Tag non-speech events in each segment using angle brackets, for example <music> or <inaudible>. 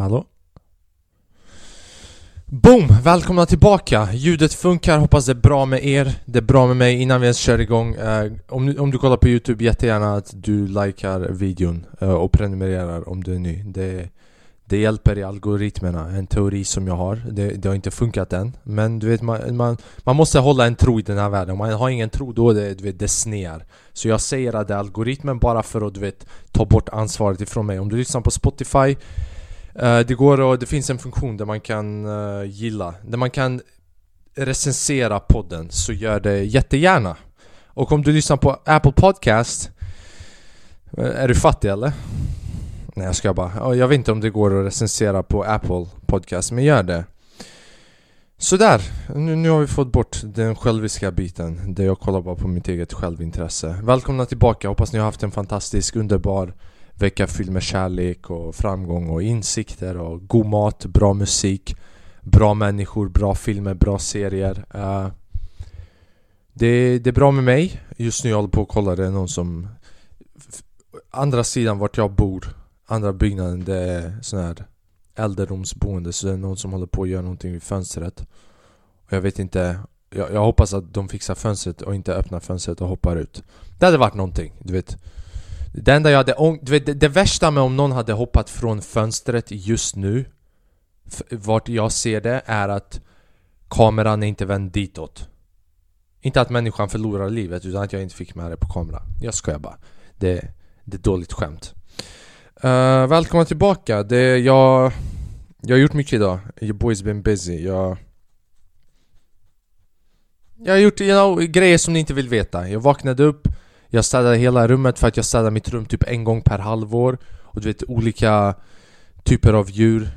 Hallå? Boom! Välkomna tillbaka! Ljudet funkar, hoppas det är bra med er. Det är bra med mig. Innan vi ens kör igång eh, om, om du kollar på youtube, jättegärna att du likar videon eh, och prenumererar om du är ny. Det, det hjälper i algoritmerna, en teori som jag har. Det, det har inte funkat än. Men du vet, man, man, man, måste hålla en tro i den här världen. Om man har ingen tro då är det, du vet, det snear. Så jag säger att det är algoritmen bara för att du vet, ta bort ansvaret ifrån mig. Om du lyssnar på Spotify Eh, det går och det finns en funktion där man kan uh, gilla, där man kan recensera podden, så gör det jättegärna. Och om du lyssnar på Apple Podcast, eh, är du fattig eller? Nej jag ska bara, jag vet inte om det går att recensera på Apple Podcast, men gör det. Sådär, nu, nu har vi fått bort den själviska biten, där jag kollar bara på mitt eget självintresse. Välkomna tillbaka, hoppas ni har haft en fantastisk, underbar vecka fylld med kärlek och framgång och insikter och god mat, bra musik Bra människor, bra filmer, bra serier. Uh, det, det är bra med mig. Just nu jag håller på och kollar, det är någon som Andra sidan vart jag bor Andra byggnaden, det är sån här äldrerumsboende Så det är någon som håller på att göra någonting vid fönstret. Och jag vet inte jag, jag hoppas att de fixar fönstret och inte öppnar fönstret och hoppar ut. Det hade varit någonting, du vet det enda jag hade du vet, det, det värsta med om någon hade hoppat från fönstret just nu Vart jag ser det är att kameran är inte vänd ditåt. Inte att människan förlorar livet utan att jag inte fick med det på kamera. Jag skojar bara. Det, det är dåligt skämt. Uh, Välkomna tillbaka, det, jag, jag har gjort mycket idag. Your boy's been busy. Jag Jag har gjort you know, grejer som ni inte vill veta. Jag vaknade upp jag städade hela rummet för att jag städar mitt rum typ en gång per halvår. Och du vet olika typer av djur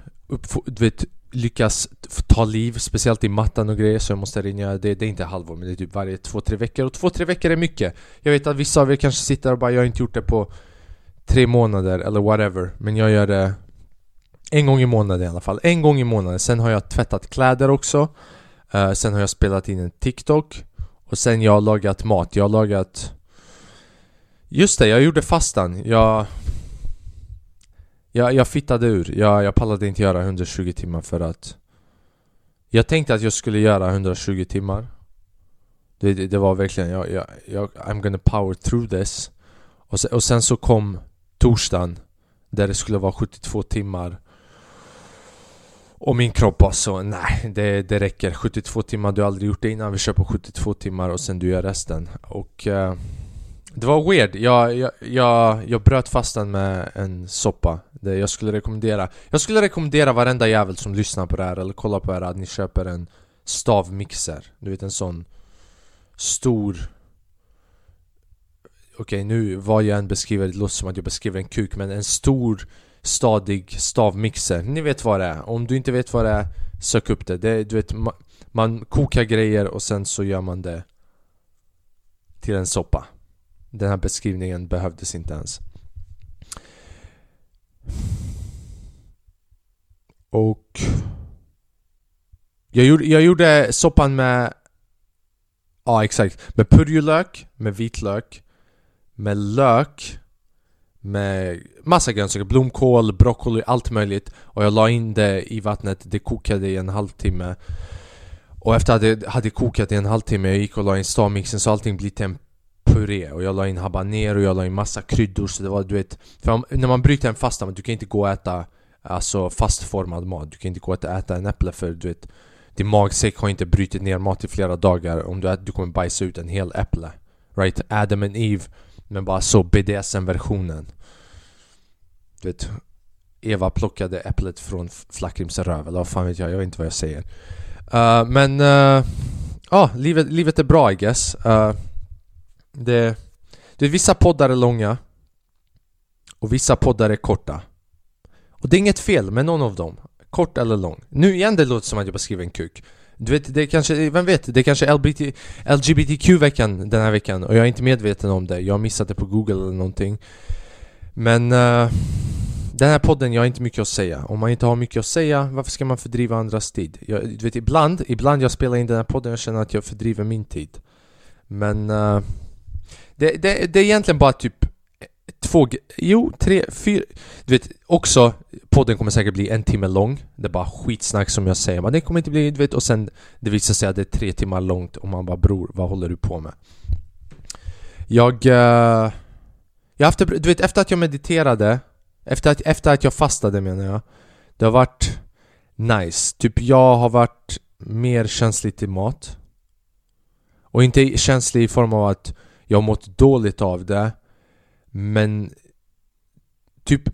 Du vet lyckas ta liv, speciellt i mattan och grejer. Så jag måste ringa det, det är inte halvår men det är typ varje två, tre veckor. Och två, tre veckor är mycket. Jag vet att vissa av er kanske sitter och bara jag har inte gjort det på tre månader eller whatever. Men jag gör det en gång i månaden i alla fall, en gång i månaden. Sen har jag tvättat kläder också. Uh, Sen har jag spelat in en TikTok. Och sen jag har lagat mat, jag har lagat Just det, jag gjorde fastan. Jag... Jag, jag fittade ur. Jag, jag pallade inte göra 120 timmar för att... Jag tänkte att jag skulle göra 120 timmar. Det, det, det var verkligen, jag, jag, jag, I'm gonna power through this. Och sen, och sen så kom torsdagen där det skulle vara 72 timmar. Och min kropp var så, nej det, det räcker 72 timmar, du har aldrig gjort det innan, vi kör på 72 timmar och sen du gör resten Och uh, det var weird, jag, jag, jag, jag bröt fastan med en soppa. Det Jag skulle rekommendera Jag skulle rekommendera varenda jävel som lyssnar på det här eller kollar på det här att ni köper en stavmixer. Du vet en sån stor Okej okay, nu vad jag än beskriver, det låter som att jag beskriver en kuk men en stor stadig stavmixer. Ni vet vad det är, om du inte vet vad det är Sök upp det, det du vet, man, man kokar grejer och sen så gör man det Till en soppa den här beskrivningen behövdes inte ens. Och... Jag gjorde, jag gjorde soppan med... Ja, exakt. Med purjolök, med vitlök, med lök, med massa grönsaker, blomkål, broccoli, allt möjligt. Och jag la in det i vattnet, det kokade i en halvtimme. Och efter att det hade kokat i en halvtimme, jag gick och la in stavmixen så allting blev till en puré och jag la in habanero, och jag la in massa kryddor så det var du vet För om, när man bryter en fasta, du kan inte gå och äta Alltså fastformad mat, du kan inte gå och äta en äpple för du vet Din magsäck har inte brutit ner mat i flera dagar. Om du äter, du kommer bajsa ut en hel äpple. Right? Adam and Eve Men bara så BDSM-versionen Du vet Eva plockade äpplet från Flackrims röv eller vad fan vet jag, jag vet inte vad jag säger. Uh, Men... Eh, ja, ah, livet, livet är bra I guess. Uh, det, det, vissa poddar är långa och vissa poddar är korta. Och det är inget fel med någon av dem, kort eller lång. Nu igen det låter som att jag bara skriver en kuk. Du vet, det kanske, vem vet, det är kanske är LGBTQ-veckan den här veckan och jag är inte medveten om det. Jag har missat det på google eller någonting. Men uh, den här podden, jag har inte mycket att säga. Om man inte har mycket att säga, varför ska man fördriva andras tid? Jag, du vet, ibland, ibland jag spelar in den här podden och känner att jag fördriver min tid. Men uh, det, det, det är egentligen bara typ två, jo, tre, fyra Du vet, också Podden kommer säkert bli en timme lång. Det är bara skitsnack som jag säger. Men det kommer inte bli, du vet, och sen Det visar sig att det är tre timmar långt och man bara bror, vad håller du på med? Jag... Uh, jag haft, du vet, efter att jag mediterade efter att, efter att jag fastade menar jag Det har varit nice. Typ jag har varit mer känslig till mat. Och inte känslig i form av att jag har mått dåligt av det Men Typ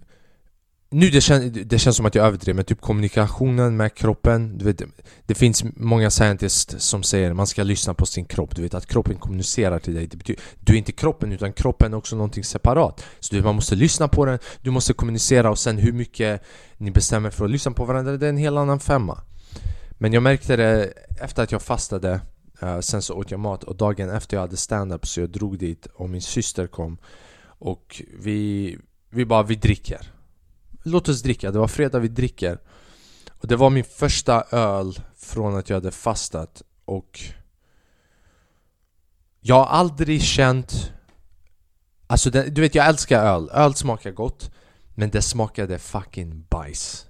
nu det, kän, det känns som att jag överdriver men typ kommunikationen med kroppen du vet, Det finns många scientists som säger att man ska lyssna på sin kropp Du vet att kroppen kommunicerar till dig. Det betyder, Du är inte kroppen utan kroppen är också någonting separat. Så du, man måste lyssna på den, du måste kommunicera och sen hur mycket ni bestämmer för att lyssna på varandra Det är en helt annan femma. Men jag märkte det efter att jag fastade Eh, sen så åt jag mat och dagen efter jag hade stand-up så jag drog dit och min syster kom. Och vi, vi bara, vi dricker. Låt oss dricka, det var fredag, vi dricker. Och det var min första öl från att jag hade fastat. Och Jag har aldrig känt Alltså den, du vet jag älskar öl, öl smakar gott Men det smakade fucking bajs.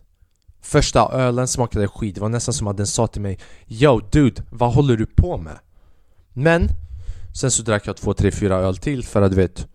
Första ölen smakade skit, det var nästan som att den sa till mig Yo dude, vad håller du på med? Men Sen så drack jag två, tre, fyra öl till för att du vet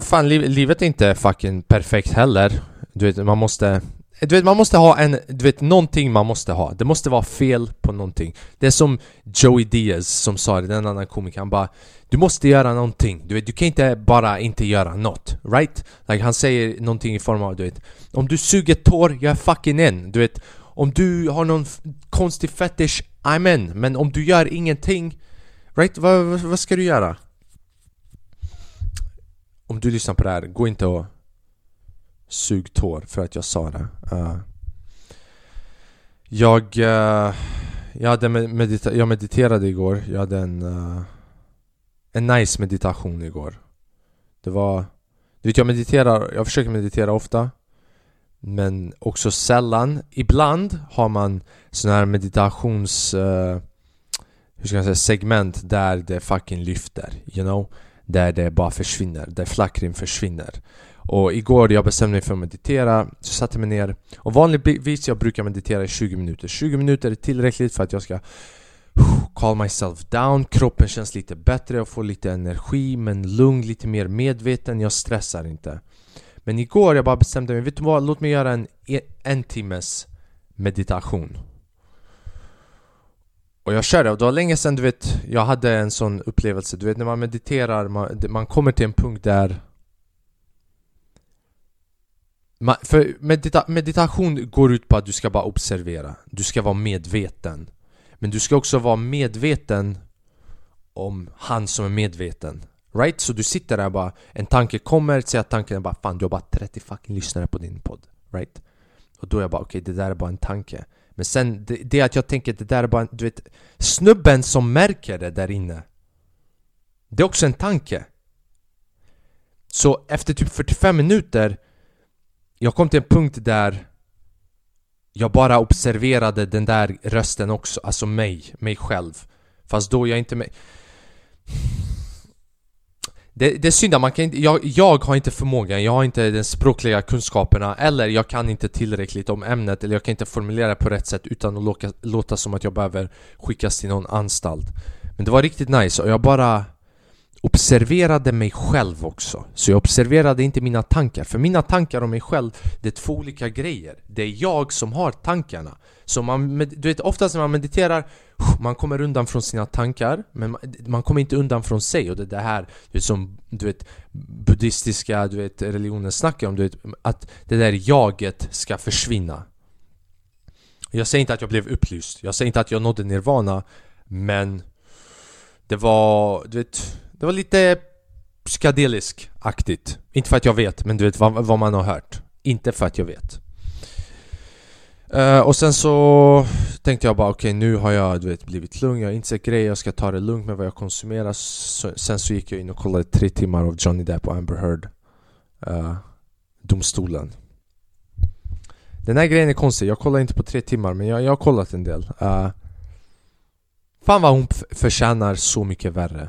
Fan, li livet är inte fucking perfekt heller Du vet, man måste du vet, man måste ha en, du vet, någonting man måste ha Det måste vara fel på någonting Det är som Joey Diaz som sa det, den annan komiker Han bara Du måste göra någonting, du vet, du kan inte bara inte göra något Right? Like, han säger någonting i form av, du vet Om du suger tår, jag är fucking in Du vet, om du har någon konstig fetish, I'm in Men om du gör ingenting Right? vad, vad ska du göra? om du lyssnar på det här, gå inte och sug tår för att jag sa det. Uh, jag, uh, jag, hade medita jag mediterade igår, jag hade en, uh, en nice meditation igår. Det var, du vet jag mediterar, jag försöker meditera ofta men också sällan. Ibland har man sån här meditations... Uh, hur ska jag säga? Segment där det fucking lyfter, you know? Där det bara försvinner, där flackrin försvinner och igår jag bestämde mig för att meditera, så satte jag mig ner. Och vanligtvis jag brukar meditera i 20 minuter. 20 minuter är tillräckligt för att jag ska Call myself down, kroppen känns lite bättre, jag får lite energi men lugn, lite mer medveten, jag stressar inte. Men igår jag bara bestämde mig, vet du vad? Låt mig göra en e, en timmes meditation. Och jag körde, och det var länge sedan du vet Jag hade en sån upplevelse, du vet när man mediterar Man, man kommer till en punkt där man, För medita meditation går ut på att du ska bara observera. Du ska vara medveten. Men du ska också vara medveten Om han som är medveten. Right? Så du sitter där och bara En tanke kommer, säg att tanken är bara Fan du har bara 30 fucking lyssnare på din podd. Right? Och då är jag bara okej okay, det där är bara en tanke. Men sen, det, det att jag tänker det där är bara, en... du vet Snubben som märker det där inne Det är också en tanke. Så efter typ 45 minuter jag kom till en punkt där Jag bara observerade den där rösten också, alltså mig, mig själv. Fast då jag inte med det, det är synd att man kan inte, jag, jag har inte förmågan, jag har inte den språkliga kunskaperna Eller jag kan inte tillräckligt om ämnet Eller jag kan inte formulera på rätt sätt utan att låka, låta som att jag behöver skickas till någon anstalt. Men det var riktigt nice och jag bara observerade mig själv också. Så jag observerade inte mina tankar. För mina tankar om mig själv, det är två olika grejer. Det är jag som har tankarna. Så man, du vet oftast när man mediterar Man kommer undan från sina tankar Men man, man kommer inte undan från sig. Och det är det här du vet, som du vet buddhistiska du vet, religioner snackar om du vet, Att det där jaget ska försvinna. Jag säger inte att jag blev upplyst. Jag säger inte att jag nådde nirvana Men Det var, du vet det var lite psykedelisk-aktigt Inte för att jag vet, men du vet vad, vad man har hört. Inte för att jag vet. Uh, Och sen så tänkte jag bara okej okay, nu har jag du vet, blivit lugn, jag har insett grejer, jag ska ta det lugnt med vad jag konsumerar. Så, Sen så gick jag in och kollade tre timmar av Johnny Depp och Amber Heard uh, Domstolen. Den här grejen är konstig, jag kollar inte på tre timmar men jag, jag har kollat en del. Uh, Fan vad hon förtjänar så mycket värre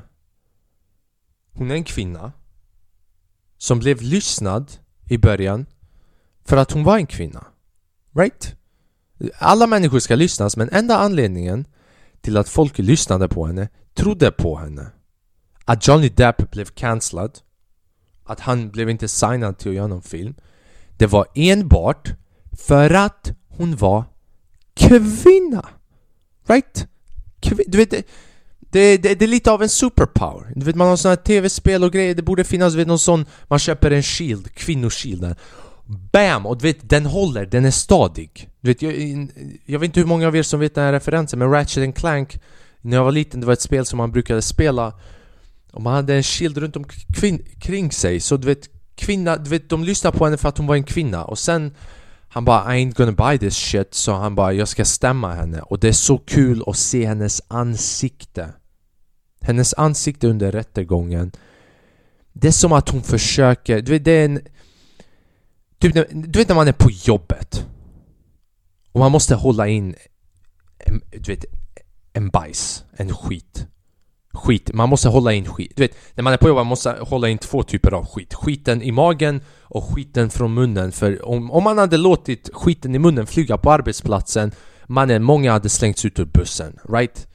hon är en kvinna som blev lyssnad i början för att hon var en kvinna. Right? Alla människor ska lyssnas men enda anledningen till att folk lyssnade på henne, trodde på henne att Johnny Depp blev cancellad att han blev inte signad till att göra någon film Det var enbart för att hon var kvinna! Right? Kvin du vet, det, det, det, är lite av en superpower. Du vet man har såna här tv-spel och grejer, det borde finnas vet, någon sån Man köper en shield, kvinnoshielden BAM! Och du vet, den håller, den är stadig. Du vet, jag, jag vet inte hur många av er som vet den här referensen men Ratchet Clank När jag var liten, det var ett spel som man brukade spela. Och man hade en shield runt omkring sig. Så du vet, kvinna, du vet, de lyssnade på henne för att hon var en kvinna. Och sen han bara I ain't gonna buy this shit Så han bara jag ska stämma henne Och det är så kul att se hennes ansikte. Hennes ansikte under rättegången. Det är som att hon försöker, du vet det är en Typ du vet när man är på jobbet? Och man måste hålla in du vet, en bajs, en skit. Skit, man måste hålla in skit. Du vet, när man är på jobbet måste hålla in två typer av skit. Skiten i magen och skiten från munnen För om, om man hade låtit skiten i munnen flyga på arbetsplatsen Mannen, många hade slängts ut ur bussen, right?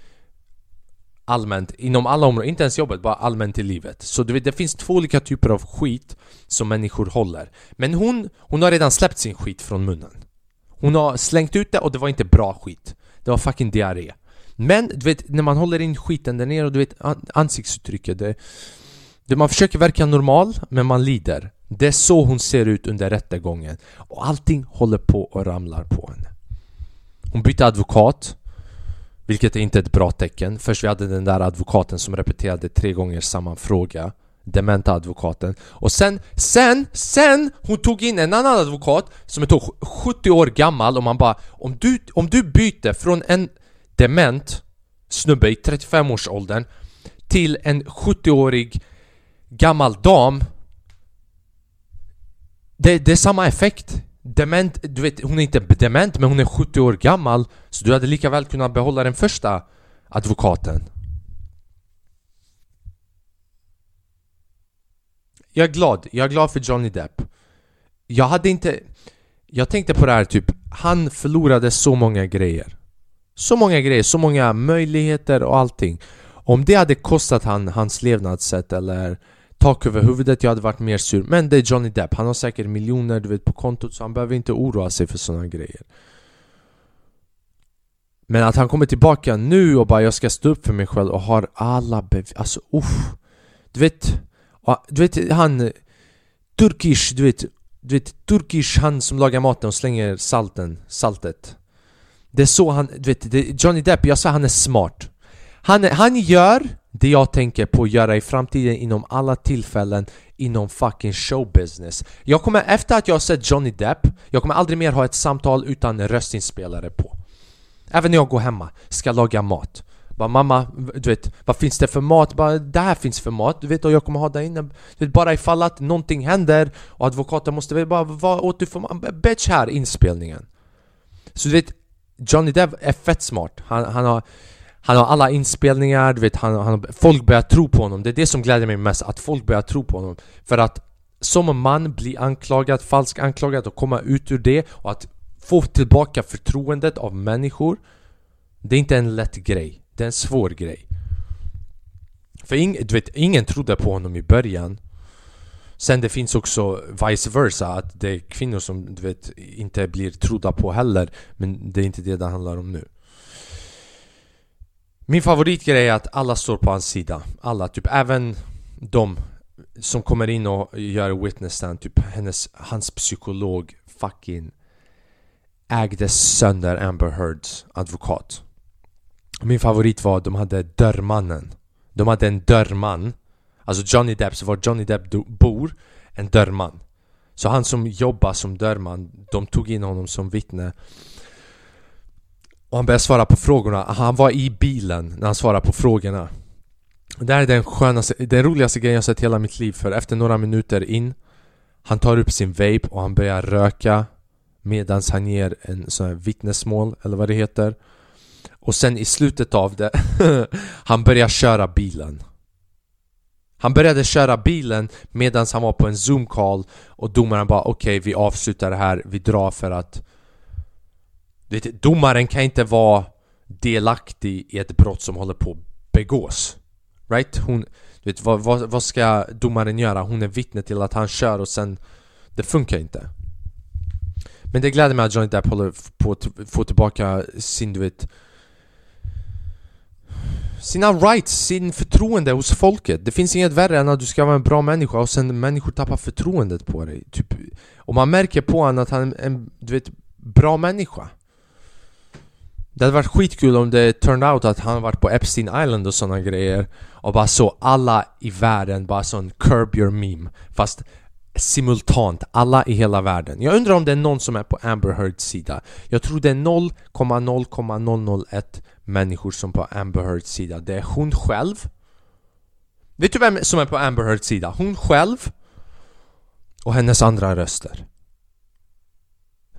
allmänt, inom alla områden, inte ens jobbet, bara allmänt i livet. Så du vet, det finns två olika typer av skit som människor håller. Men hon, hon har redan släppt sin skit från munnen. Hon har slängt ut det och det var inte bra skit. Det var fucking diarré. Men du vet, när man håller in skiten där nere och du vet ansiktsuttrycket, det, det, man försöker verka normal, men man lider. Det är så hon ser ut under rättegången. Och allting håller på och ramlar på henne. Hon bytte advokat vilket är inte ett bra tecken. Först vi hade den där advokaten som repeterade tre gånger samma fråga Dementa advokaten Och sen, sen, sen hon tog in en annan advokat som är 70 år gammal och man bara Om du, om du byter från en dement snubbe i 35-årsåldern till en 70-årig gammal dam det, det är samma effekt. Dement, du vet hon är inte dement men hon är 70 år gammal Så du hade lika väl kunnat behålla den första advokaten. Jag är glad, jag är glad för Johnny Depp. Jag hade inte... Jag tänkte på det här typ, han förlorade så många grejer. Så många grejer, så många möjligheter och allting. Om det hade kostat han hans levnadssätt eller tak över huvudet, jag hade varit mer sur. Men det är Johnny Depp, han har säkert miljoner du vet på kontot så han behöver inte oroa sig för sådana grejer. Men att han kommer tillbaka nu och bara jag ska stå upp för mig själv och har alla bevis, alltså uff. Du vet, du vet han Turkish, du vet Du vet Turkish, han som lagar maten och slänger salten, saltet. Det är så han, du vet, Johnny Depp, jag sa han är smart. Han, han gör det jag tänker på att göra i framtiden inom alla tillfällen inom fucking showbusiness Jag kommer, efter att jag har sett Johnny Depp, jag kommer aldrig mer ha ett samtal utan röstinspelare på. Även när jag går hemma, ska laga mat. Bara mamma, du vet, vad finns det för mat? Bara det här finns för mat, du vet och jag kommer ha där inne. Du vet, Bara ifall att någonting händer och advokaten måste veta bara vad åt du för mat? Bitch här inspelningen. Så du vet, Johnny Depp är fett smart. Han, han har han har alla inspelningar, du vet, han, han, folk börjar tro på honom. Det är det som gläder mig mest, att folk börjar tro på honom. För att som man bli anklagad, falskt anklagad och komma ut ur det och att få tillbaka förtroendet av människor Det är inte en lätt grej, det är en svår grej. För ing, du vet, ingen trodde på honom i början. Sen det finns också vice versa, att det är kvinnor som du vet inte blir trodda på heller. Men det är inte det det handlar om nu min favoritgrej är att alla står på hans sida. Alla, typ även de som kommer in och gör witness stand, typ hennes, hans psykolog fucking ägde sönder Amber Heards advokat. Min favorit var att de hade dörrmannen. De hade en dörrman. Alltså Johnny Depp, så var Johnny Depp bor, en dörrman. Så han som jobbar som dörrman, de tog in honom som vittne och han började svara på frågorna, han var i bilen när han svarade på frågorna. Det här är den skönaste, den roligaste grejen jag sett i hela mitt liv för efter några minuter in Han tar upp sin vape och han börjar röka Medan han ger en sån här vittnesmål, eller vad det heter. Och sen i slutet av det <laughs> Han börjar köra bilen. Han började köra bilen medan han var på en zoom-call och domaren bara okej, okay, vi avslutar det här, vi drar för att... Vet, domaren kan inte vara delaktig i ett brott som håller på att begås. Right? Hon, Du vet, vad, vad, vad ska domaren göra? Hon är vittne till att han kör och sen... Det funkar inte. Men det gläder mig att Johnny Depp håller på att få tillbaka sin, du vet sina rights, sin förtroende hos folket. Det finns inget värre än att du ska vara en bra människa och sen människor tappar förtroendet på dig. Typ, och man märker på honom att han är en du vet, bra människa. Det hade varit skitkul om det turned out att han varit på Epstein Island och sådana grejer och bara så alla i världen bara sån curb your meme fast simultant, alla i hela världen. Jag undrar om det är någon som är på Amber Heards sida. Jag tror det är 0,0001 människor som på Amber Heards sida. Det är hon själv. Vet du vem som är på Amber Heards sida? Hon själv och hennes andra röster.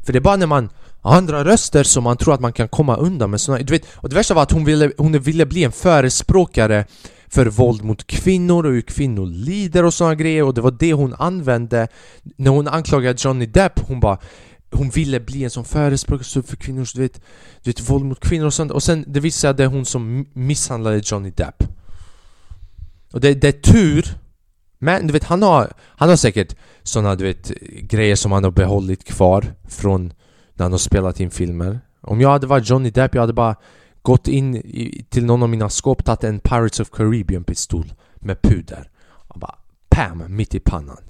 För det är bara när man andra röster som man tror att man kan komma undan med såna, du vet, Och det värsta var att hon ville, hon ville bli en förespråkare för våld mot kvinnor och hur kvinnor lider och såna grejer och det var det hon använde när hon anklagade Johnny Depp. Hon bara hon ville bli en sån förespråkare för kvinnors, du vet, du vet, våld mot kvinnor och sånt och sen det visade sig att det hon som misshandlade Johnny Depp Och det, det är tur Men du vet, han har, han har säkert såna du vet, grejer som han har behållit kvar från när han har spelat in filmer Om jag hade varit Johnny Depp, jag hade bara gått in i, till någon av mina skåp, tagit en Pirates of Caribbean pistol med puder och bara PAM! Mitt i pannan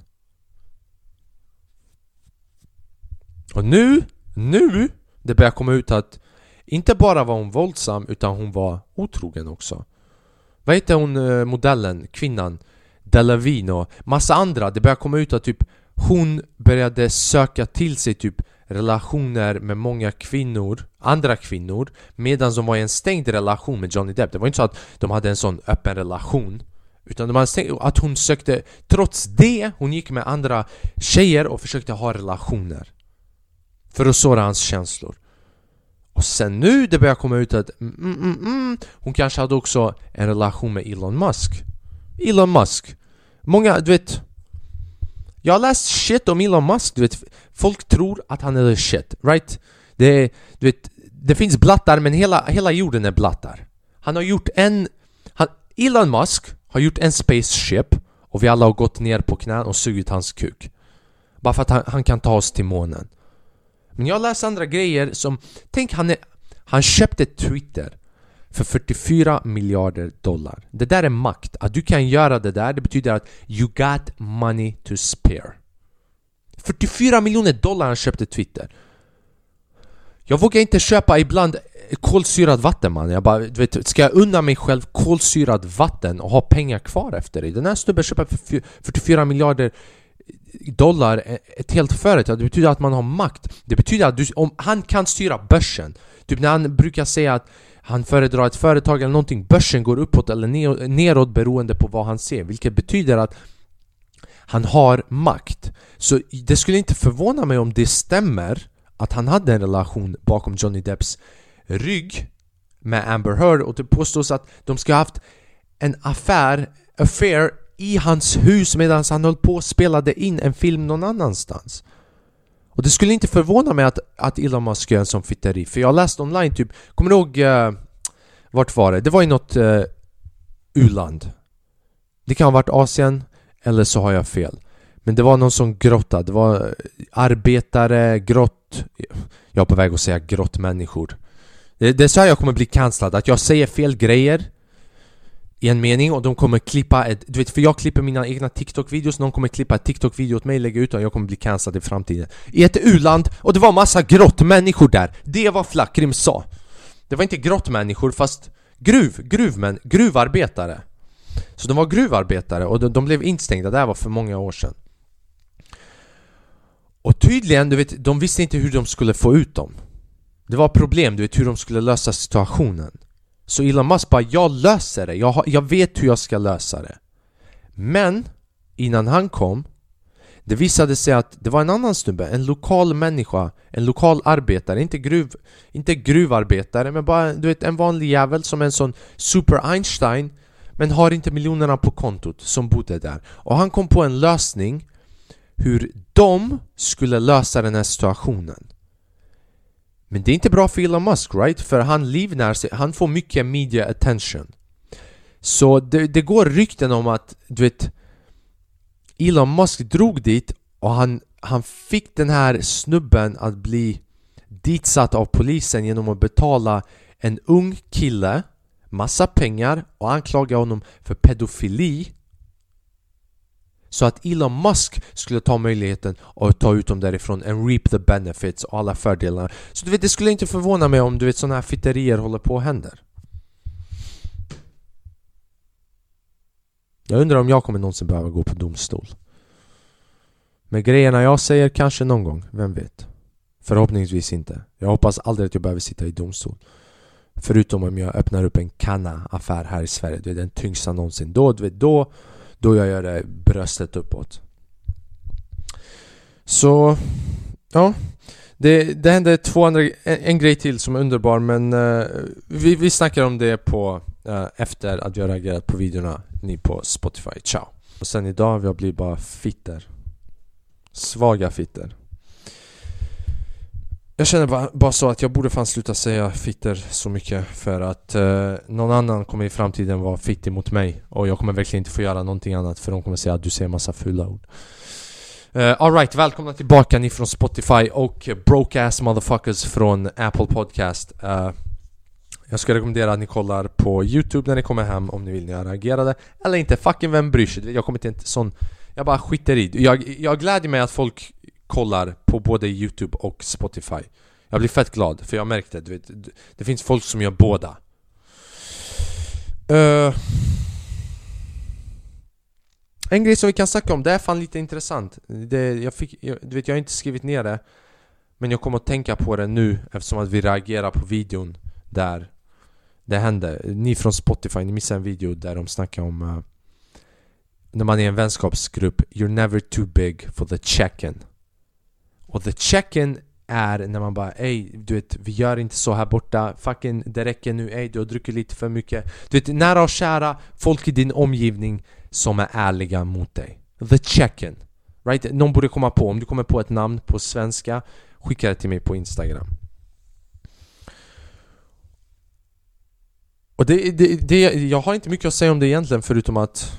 Och nu, nu, det börjar komma ut att inte bara var hon våldsam utan hon var otrogen också. Vad heter hon eh, modellen, kvinnan? Delavino, massa andra. Det börjar komma ut att typ hon började söka till sig typ relationer med många kvinnor, andra kvinnor medan de var i en stängd relation med Johnny Depp. Det var inte så att de hade en sån öppen relation utan de hade stängt, att hon sökte, trots det, hon gick med andra tjejer och försökte ha relationer. För att såra hans känslor. Och sen nu det börjar komma ut att mm, mm, mm, mm hon kanske hade också en relation med Elon Musk. Elon Musk. Många, du vet... Jag har läst shit om Elon Musk, du vet. Folk tror att han är shit, right? Det, du vet, det finns blattar men hela, hela jorden är blattar. Han har gjort en... Han, Elon Musk har gjort en spaceship och vi alla har gått ner på knän och sugit hans kuk. Bara för att han, han kan ta oss till månen. Men jag läser andra grejer som... Tänk han är... Han köpte Twitter för 44 miljarder dollar. Det där är makt. Att du kan göra det där, det betyder att you got money to spare. 44 miljoner dollar han köpte Twitter. Jag vågar inte köpa ibland kolsyrat vatten man. Jag bara, du vet, ska jag unna mig själv kolsyrat vatten och ha pengar kvar efter det? Den här snubben köper för 44 miljarder dollar eh, ett helt företag, det betyder att man har makt. Det betyder att du, om han kan styra börsen. Typ när han brukar säga att han föredrar ett företag eller någonting, börsen går uppåt eller neråt beroende på vad han ser. Vilket betyder att han har makt. Så det skulle inte förvåna mig om det stämmer att han hade en relation bakom Johnny Depps rygg med Amber Heard och det påstås att de ska ha haft en affär, affair i hans hus medan han höll på och spelade in en film någon annanstans. Och det skulle inte förvåna mig att, att Elon Musk gör en sån fitteri, för jag har läst online typ, kommer du ihåg... Uh, vart var det? Det var i något uh, u-land. Det kan ha varit Asien, eller så har jag fel. Men det var någon sån grotta, det var eh, arbetare, grott... Jag är på väg att säga grottmänniskor. Det, det är så här jag kommer bli cancellad, att jag säger fel grejer i en mening och de kommer klippa ett, du vet för jag klipper mina egna TikTok-videos, någon kommer klippa ett TikTok-video åt mig, lägga ut och jag kommer bli cancellad i framtiden. I ett u-land och det var massa grottmänniskor där, det var Flackrim sa. Det var inte grottmänniskor fast gruv, gruvmän, gruvarbetare. Så de var gruvarbetare och de, de blev instängda, det här var för många år sedan. Och tydligen, du vet, de visste inte hur de skulle få ut dem. Det var problem, du vet hur de skulle lösa situationen så Elon Musk bara, jag löser det, jag, har, jag vet hur jag ska lösa det Men innan han kom Det visade sig att det var en annan snubbe, en lokal människa En lokal arbetare, inte, gruv, inte gruvarbetare men bara du vet, en vanlig jävel som en sån Super Einstein men har inte miljonerna på kontot som bodde där. Och han kom på en lösning hur de skulle lösa den här situationen. Men det är inte bra för Elon Musk, right? För han livnär sig, han får mycket media attention. Så det, det går rykten om att, du vet Elon Musk drog dit och han, han fick den här snubben att bli ditsatt av polisen genom att betala en ung kille massa pengar och anklaga honom för pedofili så att Elon Musk skulle ta möjligheten att ta ut dem därifrån and reap the benefits och alla fördelar Så du vet, det skulle inte förvåna mig om du vet sådana här fitterier håller på och händer. Jag undrar om jag kommer någonsin behöva gå på domstol. Med grejerna jag säger kanske någon gång, vem vet? Förhoppningsvis inte. Jag hoppas aldrig att jag behöver sitta i domstol. Förutom om jag öppnar upp en kanna-affär här i Sverige Det är den tyngsta någonsin. Då, du vet, då, då jag gör det bröstet uppåt. Så, ja. Det, det hände två andra, en, en grej till som är underbar men uh, vi, vi snackar om det på uh, efter att jag reagerat på videorna ni på Spotify, ciao! Och sen idag vi har blivit bara fitter. Svaga fitter jag känner bara, bara, så att jag borde fan sluta säga fitter så mycket för att eh, någon annan kommer i framtiden vara fittig mot mig och jag kommer verkligen inte få göra någonting annat för de kommer säga att du säger massa fula ord. Uh, Alright, välkomna tillbaka ni från Spotify och broke ass motherfuckers från Apple Podcast. Uh, Jag ska rekommendera att ni kollar på Youtube när ni kommer hem om ni vill när jag reagerade Eller inte, fucking vem bryr sig? Jag kommer inte sån Jag bara skiter i jag, jag glädjer mig att folk kollar på både Youtube och Spotify. Jag blir fett glad, för jag märkte, du vet, det finns folk som gör båda. Uh, En grej som vi kan snacka om, det är fan lite intressant. Det, jag fick, jag, Du vet, jag har inte skrivit ner det Men jag kommer att tänka på det nu eftersom att vi reagerar på videon där det hände Ni från Spotify, ni missade en video där de snackar om uh, när man är i en vänskapsgrupp You're never too big for the check-in och the check-in är när man bara ey, du vet, vi gör inte så här borta. Fucking, det räcker nu, ey, du har druckit lite för mycket. Du vet, nära och kära, folk i din omgivning som är ärliga mot dig. The check-in. Right? Någon borde komma på, om du kommer på ett namn på svenska Skicka det till mig på Instagram. Och det, det, det, jag har inte mycket att säga om det egentligen förutom att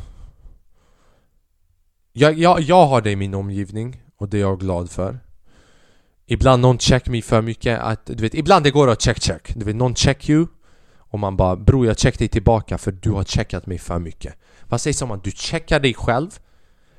jag, jag, jag har det i min omgivning och det är jag glad för. Ibland någon check me för mycket att, du vet, ibland det går att check check. Du vet, någon check you och man bara Bror jag check dig tillbaka för du har checkat mig för mycket. Vad sägs om att du checkar dig själv?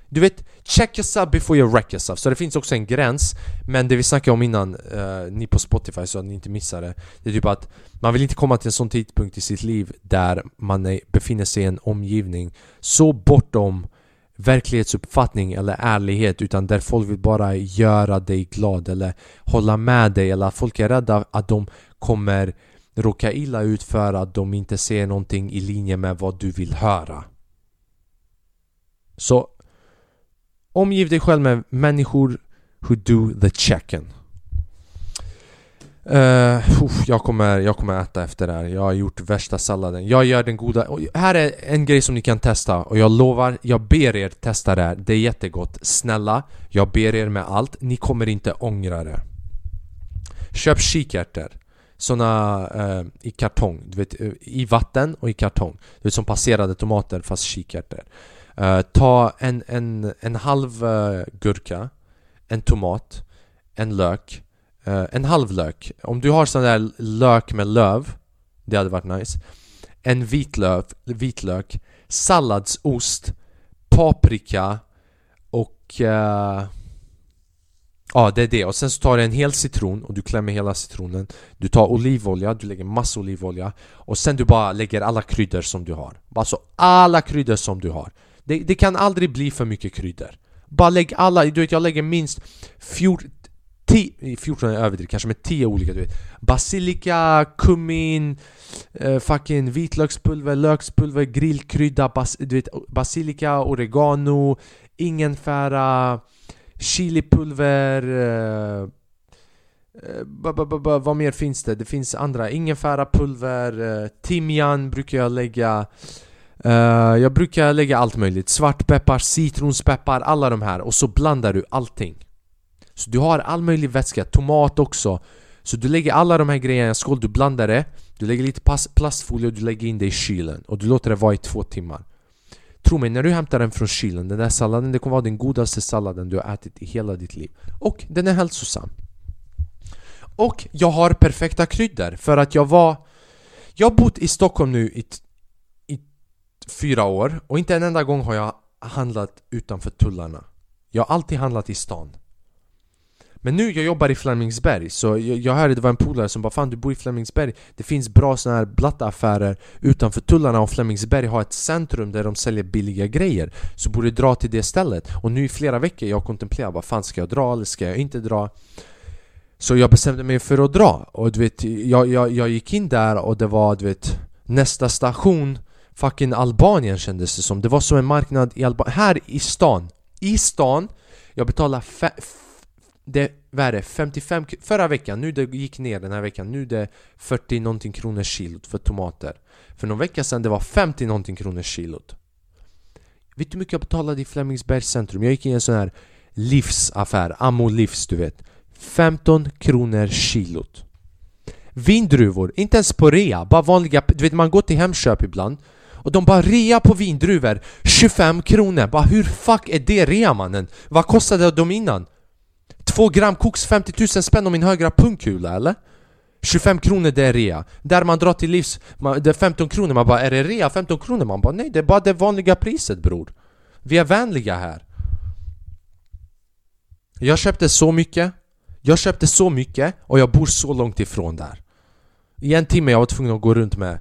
Du vet, check yourself before you wreck yourself. Så det finns också en gräns Men det vi snackade om innan, eh, ni på Spotify så att ni inte missar det Det är typ att man vill inte komma till en sån tidpunkt i sitt liv Där man är, befinner sig i en omgivning så bortom verklighetsuppfattning eller ärlighet utan där folk vill bara göra dig glad eller hålla med dig eller att folk är rädda att de kommer råka illa ut för att de inte ser någonting i linje med vad du vill höra. Så omgiv dig själv med människor who do the check-in. Uh, jag, kommer, jag kommer äta efter det här, jag har gjort värsta salladen. Jag gör den goda... Och här är en grej som ni kan testa. Och jag lovar, jag ber er testa det här. Det är jättegott, snälla Jag ber er med allt, ni kommer inte ångra det. Köp kikärtor. Såna uh, i kartong, du vet eh, i vatten och i kartong. Du vet som passerade tomater fast kikärtor. Uh, Ta en, en, en halv gurka En tomat En lök Eh, en halv lök. Om du har sån där lök med löv Det hade varit nice. En vitlök, vitlök Salladsost Paprika Och... Uh, Ja, det är det. Och sen så tar du en hel citron och du klämmer hela citronen. Du tar olivolja, du lägger massa olivolja Och sen du bara lägger alla kryddor som du har. Alltså alla kryddor som du har. Det, det kan aldrig bli för mycket kryddor. Bara lägg alla, du vet jag lägger minst 14, 10, 14 är överdrivet, kanske med 10 olika du vet Basilika, kummin, uh, eh, fucking vitlökspulver, lökspulver, grillkrydda, bas, du vet, basilika, oregano, ingefära, chilipulver eh, eh, uh, -b vad mer finns det? Det finns andra, ingefärapulver, pulver, timjan brukar jag lägga jag brukar lägga allt möjligt. Svartpeppar, citronpeppar, alla de här. Och så blandar du allting. Så du har all möjlig vätska, tomat också. Så du lägger alla de här grejerna i en skål, du blandar det. Du lägger lite plastfolie och du lägger in det i kylen. Och du låter det vara i två timmar. Tro mig, när du hämtar den från kylen, den där salladen, det kommer vara den godaste salladen du har ätit i hela ditt liv. Och den är hälsosam. Och jag har perfekta kryddor för att jag var... Jag har bott i Stockholm nu i, i fyra år och inte en enda gång har jag handlat utanför tullarna. Jag har alltid handlat i stan. Men nu jag jobbar i Flemingsberg, så jag, jag hörde det var en polare som bara Fan du bor i Flemingsberg. Det finns bra såna här blattaffärer utanför tullarna och Flemingsberg har ett centrum där de säljer billiga grejer. Så borde dra till det stället. Och nu i flera veckor jag kontemplerar vad Fan ska jag dra eller ska jag inte dra? Så jag bestämde mig för att dra. Och du vet, jag, jag, jag gick in där och det var du vet Nästa station Fucking Albanien kändes det som. Det var som en marknad i Albanien Här i stan I stan Jag betalade det, vad är det, 55 Förra veckan, nu det gick ner den här veckan. Nu är det 40 någonting kronor kilot för tomater. För någon vecka sedan det var 50 någonting kronor kilot. Vet du hur mycket jag betalade i Flemingsbergs centrum? Jag gick in i en sån här livsaffär, Ammo Livs du vet. 15 kronor kilot. Vindruvor, inte ens på rea, bara vanliga, du vet man går till Hemköp ibland och de bara rea på vindruvor 25 kronor, bara hur fuck är det rea mannen? Vad kostade de innan? 2 gram koks 50 000 spänn om min högra pungkula eller? 25 kronor det är rea. Där man drar till livs, man, det är 15 kronor, man bara är det rea 15 kronor? Man bara nej det är bara det vanliga priset bror. Vi är vänliga här. Jag köpte så mycket, jag köpte så mycket och jag bor så långt ifrån där. I en timme jag var tvungen att gå runt med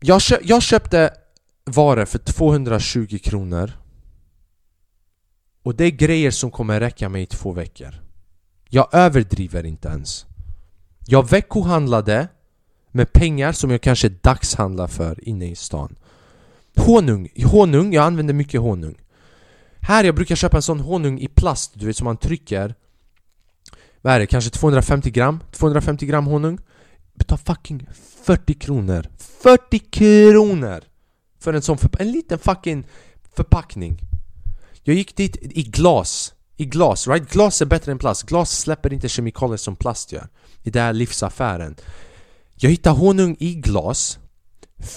jag, jag köpte varor för 220 kronor och det är grejer som kommer räcka mig i två veckor. Jag överdriver inte ens. Jag veckohandlade med pengar som jag kanske dagshandlar för inne i stan. Honung, honung, jag använder mycket honung. Här jag brukar köpa en sån honung i plast, du vet som man trycker. Vad är det? Kanske 250 gram? 250 gram honung? Betalar fucking 40 kronor. 40 kronor! För en sån, en liten fucking förpackning jag gick dit i glas I glas, right? Glas är bättre än plast. Glas släpper inte kemikalier som plast gör. I den här livsaffären. Jag hittade honung i glas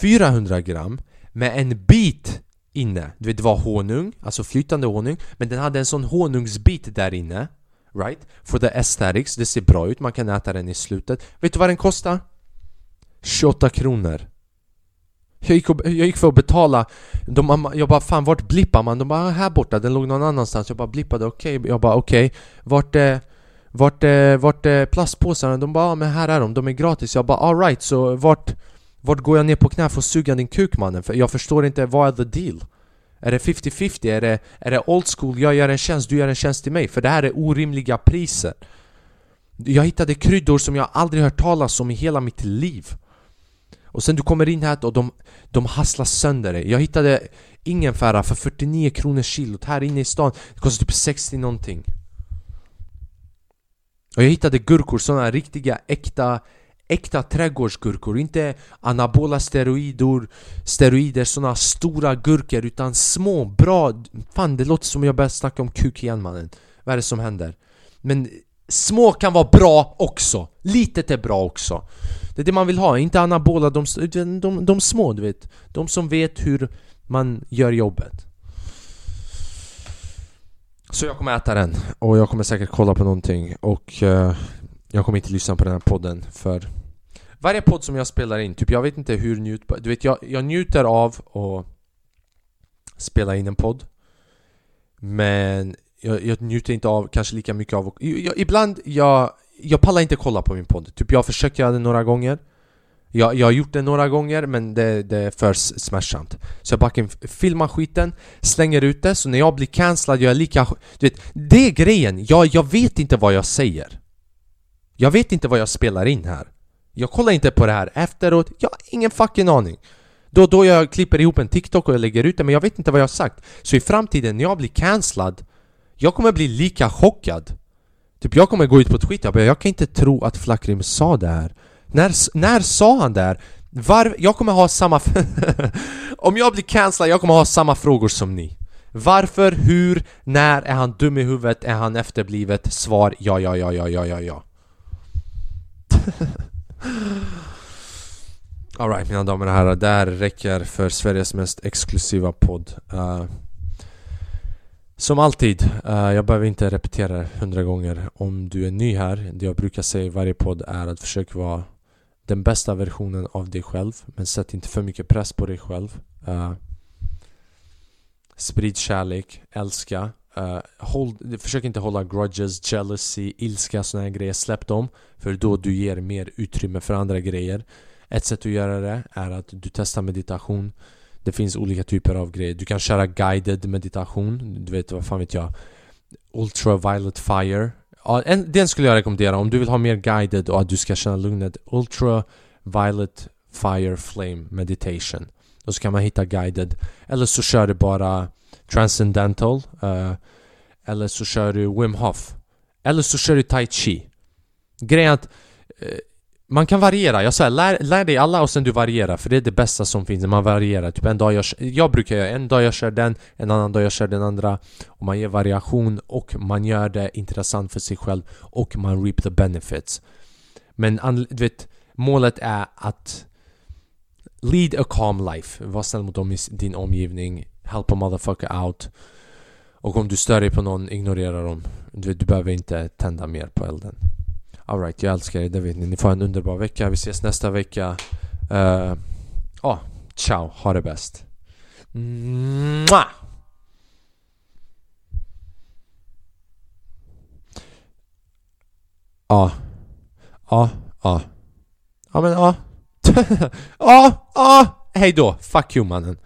400 gram Med en bit inne. Du vet det var honung, alltså flytande honung Men den hade en sån honungsbit där inne Right? For the aesthetics, det ser bra ut, man kan äta den i slutet. Vet du vad den kostar? 28 kronor jag gick, och, jag gick för att betala de, Jag bara fan vart blippar man? De bara här borta, den låg någon annanstans Jag bara blippade, okej okay. Jag bara okej okay. Vart är Vart eh, vart är plastpåsarna? De bara men här är de, de är gratis Jag bara alright, så vart Vart går jag ner på knä för att suga din kuk mannen? För jag förstår inte, vad är the deal? Är det 50-50? Är det, är det old school? Jag gör en tjänst, du gör en tjänst till mig För det här är orimliga priser Jag hittade kryddor som jag aldrig hört talas om i hela mitt liv och sen du kommer in här och de, de hasslar sönder dig. Jag hittade ingefära för 49 kronor kilot här inne i stan. Det kostar typ 60 någonting. Och jag hittade gurkor, sådana riktiga äkta Äkta trädgårdsgurkor, inte anabola steroider Steroider, sådana stora gurkor utan små, bra. Fan det låter som jag börjar snacka om kuk igen mannen. Vad är det som händer? Men små kan vara bra också. Litet är bra också. Det är det man vill ha, inte anabola, de, de, de, de små du vet. De som vet hur man gör jobbet. Så jag kommer äta den. Och jag kommer säkert kolla på någonting. Och uh, Jag kommer inte lyssna på den här podden för Varje podd som jag spelar in, typ jag vet inte hur njutbar Du vet jag, jag njuter av att spela in en podd. Men jag, jag njuter inte av kanske lika mycket av jag, Ibland jag jag pallar inte kolla på min podd. Typ jag har försökt göra det några gånger. Jag, jag har gjort det några gånger men det, det är för smärtsamt. Så jag bara filmar skiten, slänger ut det, så när jag blir cancellad jag är lika... Du vet, det är grejen. Jag, jag vet inte vad jag säger. Jag vet inte vad jag spelar in här. Jag kollar inte på det här efteråt, jag har ingen fucking aning. Då då jag klipper ihop en TikTok och jag lägger ut det, men jag vet inte vad jag har sagt. Så i framtiden när jag blir cancellad, jag kommer bli lika chockad. Typ jag kommer gå ut på Twitter och bara, jag kan inte tro att Flackrim sa det här När, när sa han det här? Var, jag kommer ha samma... <laughs> Om jag blir cancellad, jag kommer ha samma frågor som ni. Varför, hur, när, är han dum i huvudet, är han efterblivet? Svar ja, ja, ja, ja, ja, ja, ja. <laughs> Alright mina damer och herrar, det här räcker för Sveriges mest exklusiva podd. Uh, som alltid, eh, jag behöver inte repetera det hundra gånger. Om du är ny här, det jag brukar säga i varje podd är att försöka vara den bästa versionen av dig själv. Men sätt inte för mycket press på dig själv. Eh, sprid kärlek, älska. Eh, håll, försök inte hålla grudges, jealousy, ilska, sådana här grejer. Släpp dem. För då du ger mer utrymme för andra grejer. Ett sätt att göra det är att du testar meditation. Det finns olika typer av grejer. Du kan köra guided meditation. Du vet, vad fan vet jag? Ultraviolet fire. Ja, en, den skulle jag rekommendera om du vill ha mer guided och att du ska känna lugnet. Ultraviolet fire flame meditation. Och så kan man hitta guided. Eller så kör du bara transcendental. Uh, eller så kör du Wim Hof. Eller så kör du tai chi. Grejen är att eh, man kan variera, jag säger lär, lär dig alla och sen du varierar för det är det bästa som finns, man varierar. Typ en dag jag, jag brukar göra en dag jag kör den, en annan dag jag kör den andra. Och man ger variation och man gör det intressant för sig själv och man reap the benefits. Men du vet, målet är att lead a calm life. Var snäll mot dem i din omgivning, help a motherfucker out. Och om du stör dig på någon, ignorera dem. Du, vet, du behöver inte tända mer på elden. Alright, jag älskar er, det vet ni. Ni får en underbar vecka. Vi ses nästa vecka. Uh, oh, ciao, ha det bäst. Mwah! Ja. Ja, ja. Ja men ja. Ja, ja. Hej då. Fuck you mannen.